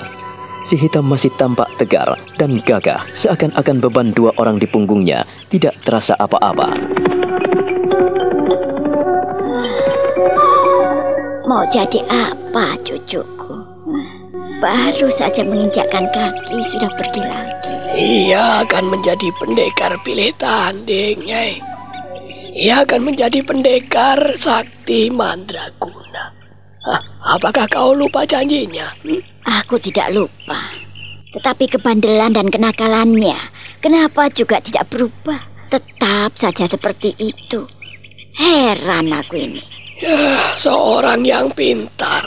Si hitam masih tampak tegar dan gagah, seakan-akan beban dua orang di punggungnya tidak terasa apa-apa. Mau jadi apa cucuku? Baru saja menginjakkan kaki sudah pergi lagi. Ia akan menjadi pendekar pilih tanding, Nyai. Ia akan menjadi pendekar sakti mandraguna. Hah, apakah kau lupa janjinya? Hmm? Aku tidak lupa. Tetapi kebandelan dan kenakalannya, kenapa juga tidak berubah? Tetap saja seperti itu. Heran aku ini. Ya, seorang yang pintar,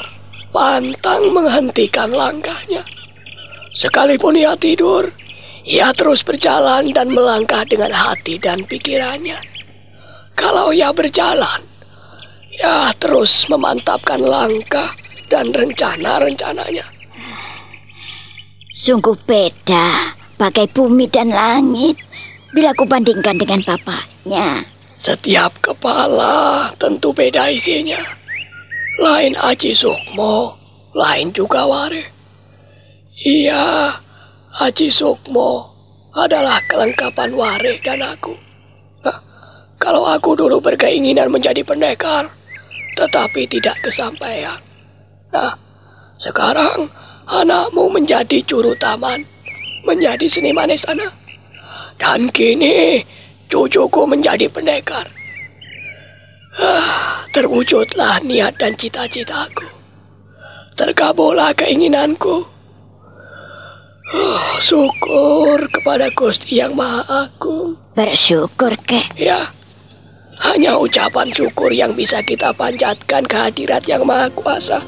pantang menghentikan langkahnya. Sekalipun ia tidur, ia terus berjalan dan melangkah dengan hati dan pikirannya. Kalau ia berjalan, ia terus memantapkan langkah dan rencana-rencananya. Sungguh beda, bagai bumi dan langit. Bila ku bandingkan dengan bapaknya. Setiap kepala tentu beda isinya. Lain Aji Sukmo, lain juga Ware. Iya, Aji Sukmo adalah kelengkapan Ware dan aku. Kalau aku dulu berkeinginan menjadi pendekar, tetapi tidak kesampaian. Nah, sekarang anakmu menjadi juru taman, menjadi seniman istana. Dan kini cucuku menjadi pendekar. Ah, terwujudlah niat dan cita-citaku. Terkabullah keinginanku. Ah, syukur kepada Gusti Yang Maha Agung. Bersyukur, kek. Ya, hanya ucapan syukur yang bisa kita panjatkan kehadirat Yang Maha Kuasa.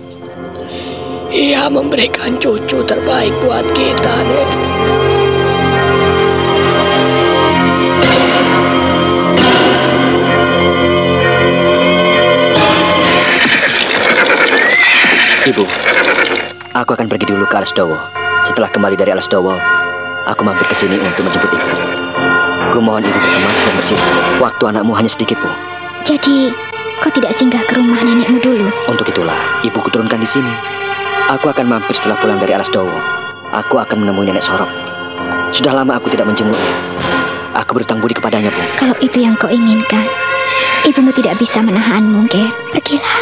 Ia memberikan cucu terbaik buat kita, Nek. Ibu, aku akan pergi dulu ke Alasdowo. Setelah kembali dari Alasdowo, aku mampir ke sini untuk menjemput ibu. Ku mohon ibu berkemas dan bersih. Waktu anakmu hanya sedikit, Bu. Jadi, kau tidak singgah ke rumah nenekmu dulu? Untuk itulah, ibu kuturunkan di sini. Aku akan mampir setelah pulang dari Alasdowo. Aku akan menemui nenek Sorok. Sudah lama aku tidak menjenguknya. Aku berutang budi kepadanya, Bu. Kalau itu yang kau inginkan, ibumu tidak bisa menahanmu, Ger. Pergilah.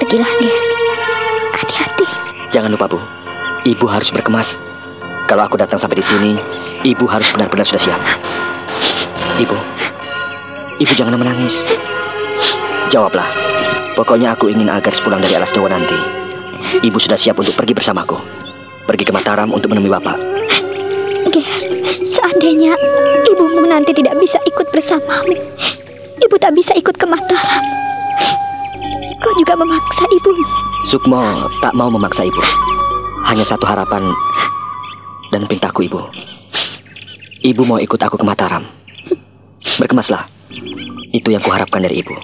Pergilah, Ger. Hati-hati. Jangan lupa, Bu. Ibu harus berkemas. Kalau aku datang sampai di sini, ibu harus benar-benar sudah siap. Ibu, ibu jangan menangis. Jawablah. Pokoknya aku ingin agar sepulang dari Alas Jawa nanti, ibu sudah siap untuk pergi bersamaku. Pergi ke Mataram untuk menemui bapak. Ger, seandainya ibumu nanti tidak bisa ikut bersamamu, ibu tak bisa ikut ke Mataram. Kau juga memaksa ibumu. Sukmo tak mau memaksa ibu. Hanya satu harapan dan pintaku ibu. Ibu mau ikut aku ke Mataram. Berkemaslah. Itu yang kuharapkan dari ibu.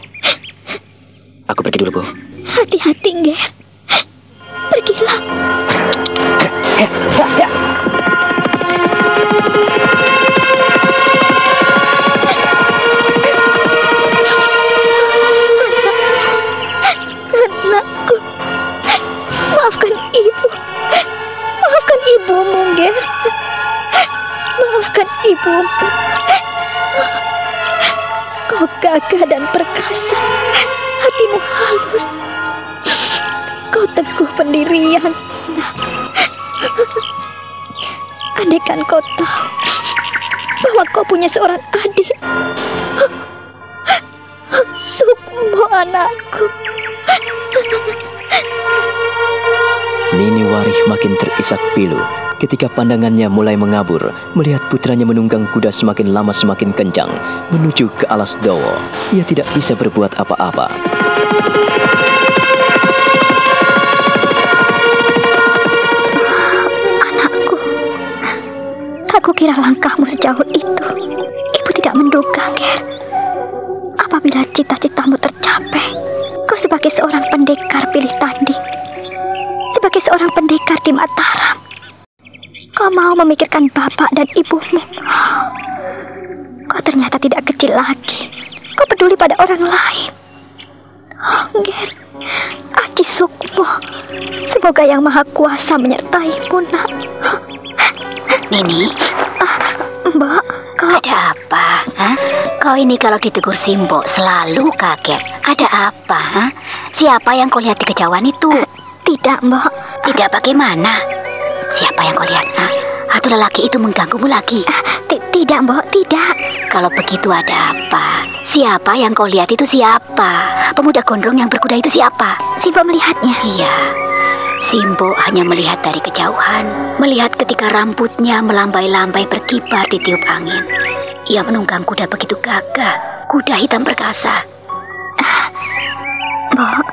Aku pergi dulu, Bu. Hati-hati, Ger. Pergilah. Anakku, maafkan ibu. Maafkan ibumu. Kau gagah dan perkasa. Hatimu halus. Kau teguh pendirian. Andaikan kau tahu bahwa kau punya seorang adik. Sukmo anakku. Nini Warih makin terisak pilu ketika pandangannya mulai mengabur melihat putranya menunggang kuda semakin lama semakin kencang menuju ke alas dowo. Ia tidak bisa berbuat apa-apa. Anakku, tak kukira langkahmu sejauh itu. Ibu tidak menduga, Ger. Apabila cita-citamu tercapai, kau sebagai seorang pendekar pilih tanding. Sebagai seorang pendekar di Mataram, kau mau memikirkan bapak dan ibumu. Kau ternyata tidak kecil lagi. Kau peduli pada orang lain. Ger, Aji Sukmo, semoga Yang Maha Kuasa menyertaimu, nak. Nini, Mbak, kau ada apa? Hah? Kau ini kalau ditegur Simbo selalu kaget. Ada apa? Hah? Siapa yang kau lihat di kejauhan itu? Tidak, Mbak. Tidak bagaimana? Siapa yang kau lihat? Hah? Atau lelaki itu mengganggumu lagi? Ti- tidak, Mbak, tidak. Kalau begitu ada apa? Siapa yang kau lihat itu siapa? Pemuda gondrong yang berkuda itu siapa? Simbo melihatnya. Iya, Simbo hanya melihat dari kejauhan, melihat ketika rambutnya melambai-lambai berkibar di tiup angin. Ia menunggang kuda begitu gagah, kuda hitam perkasa. Mbak,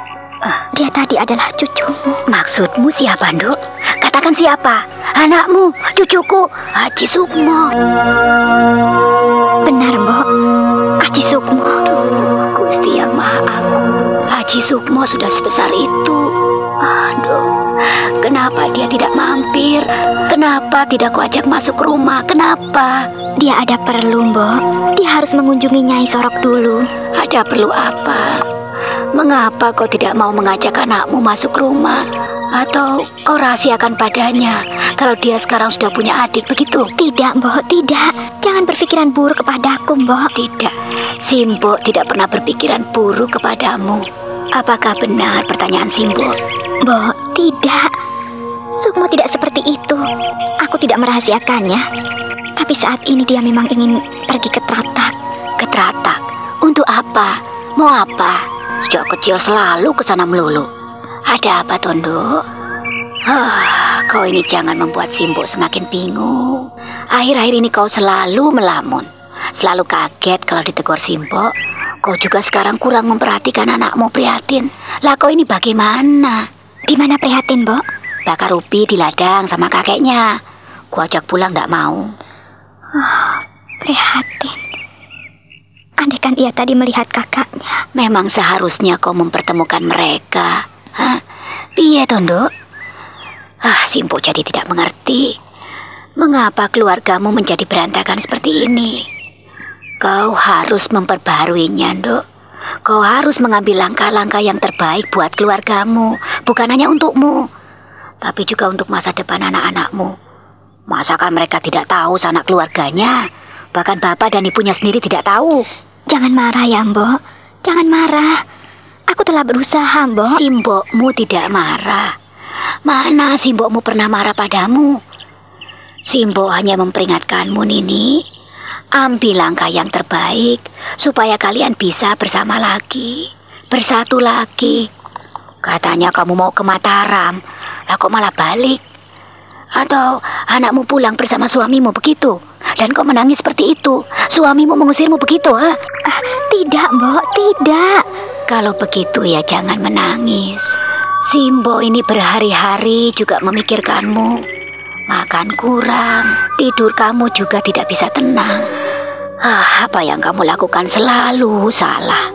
dia tadi adalah cucumu. Maksudmu siapa, Nduk? Katakan siapa? Anakmu, cucuku, Haji Sukmo. Benar, Mbak. Aji Sukmo. Gusti yang Maha Agung, Haji Sukmo sudah sebesar itu. Aduh, kenapa dia tidak mampir? Kenapa tidak kau ajak masuk rumah? Kenapa? Dia ada perlu, Mbak. Dia harus mengunjungi Nyai Sorok dulu. Ada perlu apa? Mengapa kau tidak mau mengajak anakmu masuk rumah? Atau kau rahasiakan padanya kalau dia sekarang sudah punya adik begitu? Tidak, Mbak, tidak. Jangan berpikiran buruk kepadaku, Mbak. Tidak, Simbo tidak pernah berpikiran buruk kepadamu. Apakah benar pertanyaan Simbo? Mbak, tidak. Sukmo tidak seperti itu. Aku tidak merahasiakannya. Tapi saat ini dia memang ingin pergi ke Tratak. Keteratak? Untuk apa? Mau apa? Sejak kecil selalu ke sana melulu. Ada apa, Tondo? Ah, kau ini jangan membuat Simbo semakin bingung. Akhir-akhir ini kau selalu melamun. Selalu kaget kalau ditegur Simbo. Kau juga sekarang kurang memperhatikan anakmu prihatin. Lah kau ini bagaimana? Di mana prihatin, Mbak? Bakar ubi di ladang sama kakeknya. Ku ajak pulang ndak mau. Prihatin. Andaikan ia tadi melihat kakaknya. Memang seharusnya kau mempertemukan mereka. Hah? Piye, Tondo? Ah, Simpo jadi tidak mengerti. Mengapa keluargamu menjadi berantakan seperti ini? Kau harus memperbaharuinya, Nduk. Kau harus mengambil langkah-langkah yang terbaik buat keluargamu, bukan hanya untukmu, tapi juga untuk masa depan anak-anakmu. Masakan mereka tidak tahu sanak keluarganya, bahkan bapak dan ibunya sendiri tidak tahu. Jangan marah ya, Mbok. Jangan marah. Aku telah berusaha, Mbok. Simbokmu tidak marah. Mana simbokmu pernah marah padamu? Simbok hanya memperingatkanmu, Nini. Ambil langkah yang terbaik supaya kalian bisa bersama lagi, bersatu lagi. Katanya kamu mau ke Mataram, lah kok malah balik? Atau anakmu pulang bersama suamimu begitu? Dan kau menangis seperti itu? Suamimu mengusirmu begitu, ha? Ah, tidak, Mbok, tidak. Kalau begitu ya jangan menangis. Simbo ini berhari-hari juga memikirkanmu. Makan kurang, tidur kamu juga tidak bisa tenang. Ah, apa yang kamu lakukan selalu salah.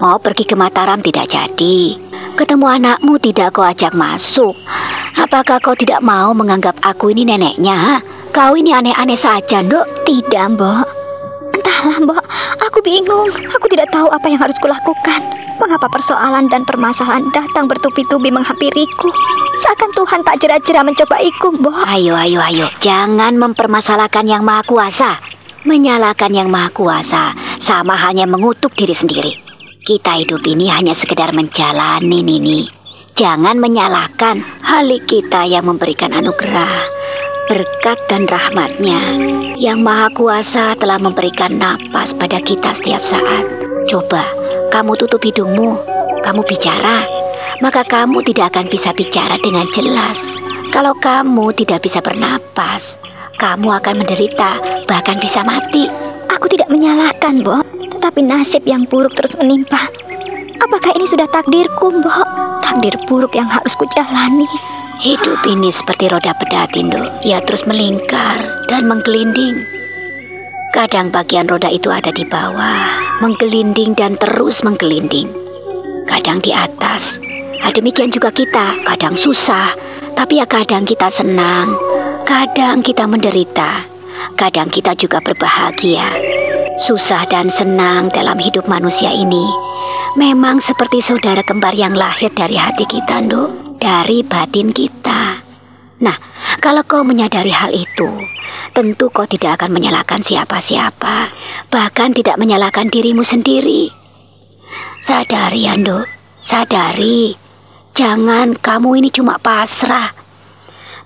Mau pergi ke Mataram tidak jadi. Ketemu anakmu tidak kau ajak masuk. Apakah kau tidak mau menganggap aku ini neneknya? ha? Kau ini aneh-aneh saja, Nduk. Tidak, Mbok. Entahlah, Mbok. Aku bingung. Aku tidak tahu apa yang harus kulakukan. Mengapa persoalan dan permasalahan datang bertubi-tubi menghampiriku? Seakan Tuhan tak jera-jera mencobaiku, Mbok. Ayo, ayo, ayo. Jangan mempermasalahkan yang maha kuasa. Menyalahkan yang maha kuasa sama hanya mengutuk diri sendiri. Kita hidup ini hanya sekedar menjalani, Nini. Jangan menyalahkan halik kita yang memberikan anugerah, berkat dan rahmatnya. Yang maha kuasa telah memberikan napas pada kita setiap saat. Coba, kamu tutup hidungmu, kamu bicara, maka kamu tidak akan bisa bicara dengan jelas. Kalau kamu tidak bisa bernapas, kamu akan menderita, bahkan bisa mati. Aku tidak menyalahkan, Mbok. Tetapi nasib yang buruk terus menimpa. Apakah ini sudah takdirku, Mbok? Takdir buruk yang harus kujalani. Hidup ini seperti roda pedatindo, ia terus melingkar dan menggelinding. Kadang bagian roda itu ada di bawah, menggelinding dan terus menggelinding. Kadang di atas. Hal demikian juga kita, kadang susah, tapi ya kadang kita senang, kadang kita menderita, kadang kita juga berbahagia. Susah dan senang dalam hidup manusia ini memang seperti saudara kembar yang lahir dari hati kita, Nduk, dari batin kita. Nah, kalau kau menyadari hal itu, tentu kau tidak akan menyalahkan siapa-siapa, bahkan tidak menyalahkan dirimu sendiri. Sadari, ya, Nduk, sadari. Jangan kamu ini cuma pasrah.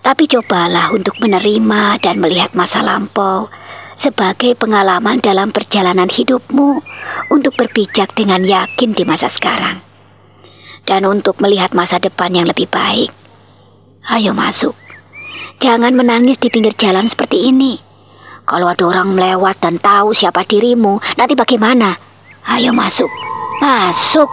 Tapi cobalah untuk menerima dan melihat masa lampau sebagai pengalaman dalam perjalanan hidupmu untuk berpijak dengan yakin di masa sekarang. Dan untuk melihat masa depan yang lebih baik. Ayo masuk. Jangan menangis di pinggir jalan seperti ini. Kalau ada orang melewat dan tahu siapa dirimu, nanti bagaimana? Ayo masuk. Masuk.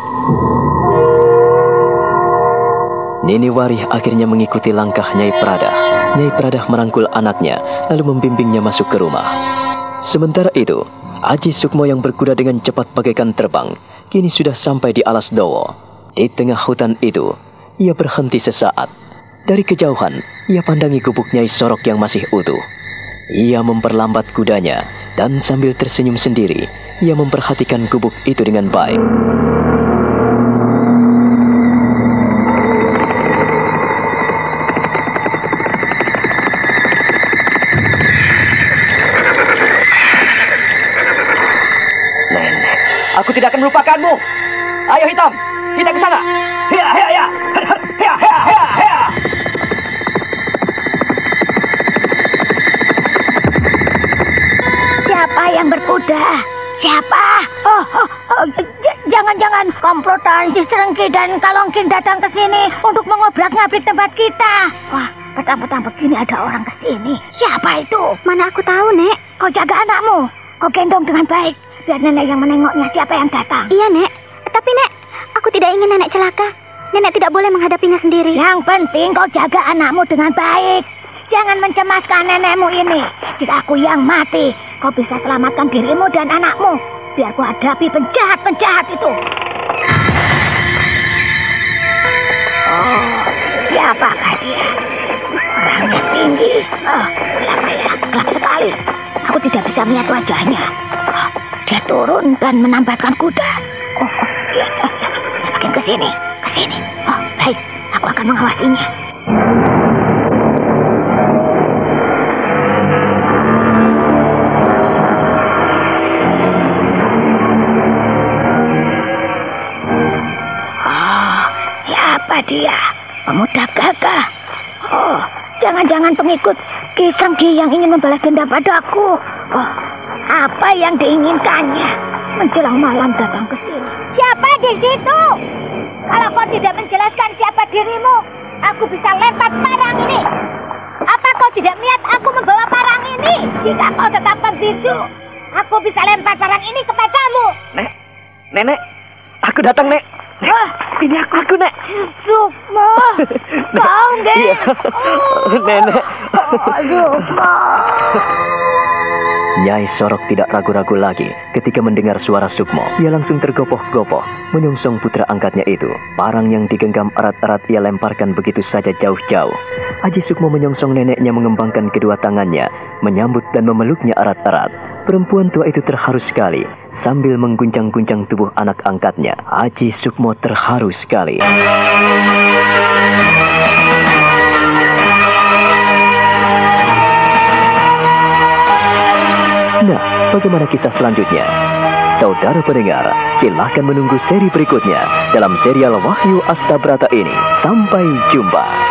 Nini Warih akhirnya mengikuti langkah Nyai Prada. Nyai Prada merangkul anaknya lalu membimbingnya masuk ke rumah. Sementara itu, Aji Sukmo yang berkuda dengan cepat bagaikan terbang kini sudah sampai di Alas Dowo. Di tengah hutan itu, ia berhenti sesaat. Dari kejauhan, ia pandangi gubuk Nyai Sorok yang masih utuh. Ia memperlambat kudanya dan sambil tersenyum sendiri, ia memperhatikan gubuk itu dengan baik. Aku tidak akan melupakanmu. Ayo hitam, kita ke sana. Hia, hia, hia. Hia, hia, hia, hia. Siapa yang berkuda? Siapa? Oh, oh, oh, jangan-jangan komplotan si Serengki dan Kalongking datang ke sini untuk mengobrak-ngabrik tempat kita. Wah, petang-petang begini ada orang ke sini. Siapa itu? Mana aku tahu, Nek. Kau jaga anakmu. Kau gendong dengan baik. Biar nenek yang menengoknya siapa yang datang. Iya, Nek. Tapi, Nek, aku tidak ingin nenek celaka. Nenek tidak boleh menghadapinya sendiri. Yang penting kau jaga anakmu dengan baik. Jangan mencemaskan nenekmu ini. Jika aku yang mati, kau bisa selamatkan dirimu dan anakmu. Biar ku hadapi penjahat-penjahat itu. Oh, siapakah dia? Orangnya tinggi. Oh, siapa ya? Gelap sekali. Aku tidak bisa melihat wajahnya. Dia turun dan menambatkan kuda. Oh, oh dia, eh, dia makin ke sini, ke sini. Oh, baik. Aku akan mengawasinya. Oh, siapa dia? Pemuda gagah. Oh, jangan-jangan pengikut Ki Senggi yang ingin membalas dendam padaku. Oh, apa yang diinginkannya? Menjelang malam datang ke sini. Siapa di situ? Kalau kau tidak menjelaskan siapa dirimu, aku bisa lempar parang ini. Apa tidak niat aku membawa parang ini. Jika kau tetap membisu, aku bisa lempar parang ini kepadamu. Nek, nenek, aku datang, Nek. Nek, Wah, ini aku, aku, Nek. Sukma, kau Nek. Iya. Nenek. Oh, Sukma. Nyai Sorok tidak ragu-ragu lagi ketika mendengar suara Sukmo. Ia langsung tergopoh-gopoh menyongsong putra angkatnya itu. Parang yang digenggam erat-erat ia lemparkan begitu saja jauh-jauh. Aji Sukmo menyongsong neneknya mengembangkan kedua tangannya, menyambut dan memeluknya erat-erat. Perempuan tua itu terharu sekali sambil mengguncang-guncang tubuh anak angkatnya. Aji Sukmo terharu sekali. Bagaimana kisah selanjutnya? Saudara pendengar, silahkan menunggu seri berikutnya dalam serial Wahyu Astabrata ini. Sampai jumpa.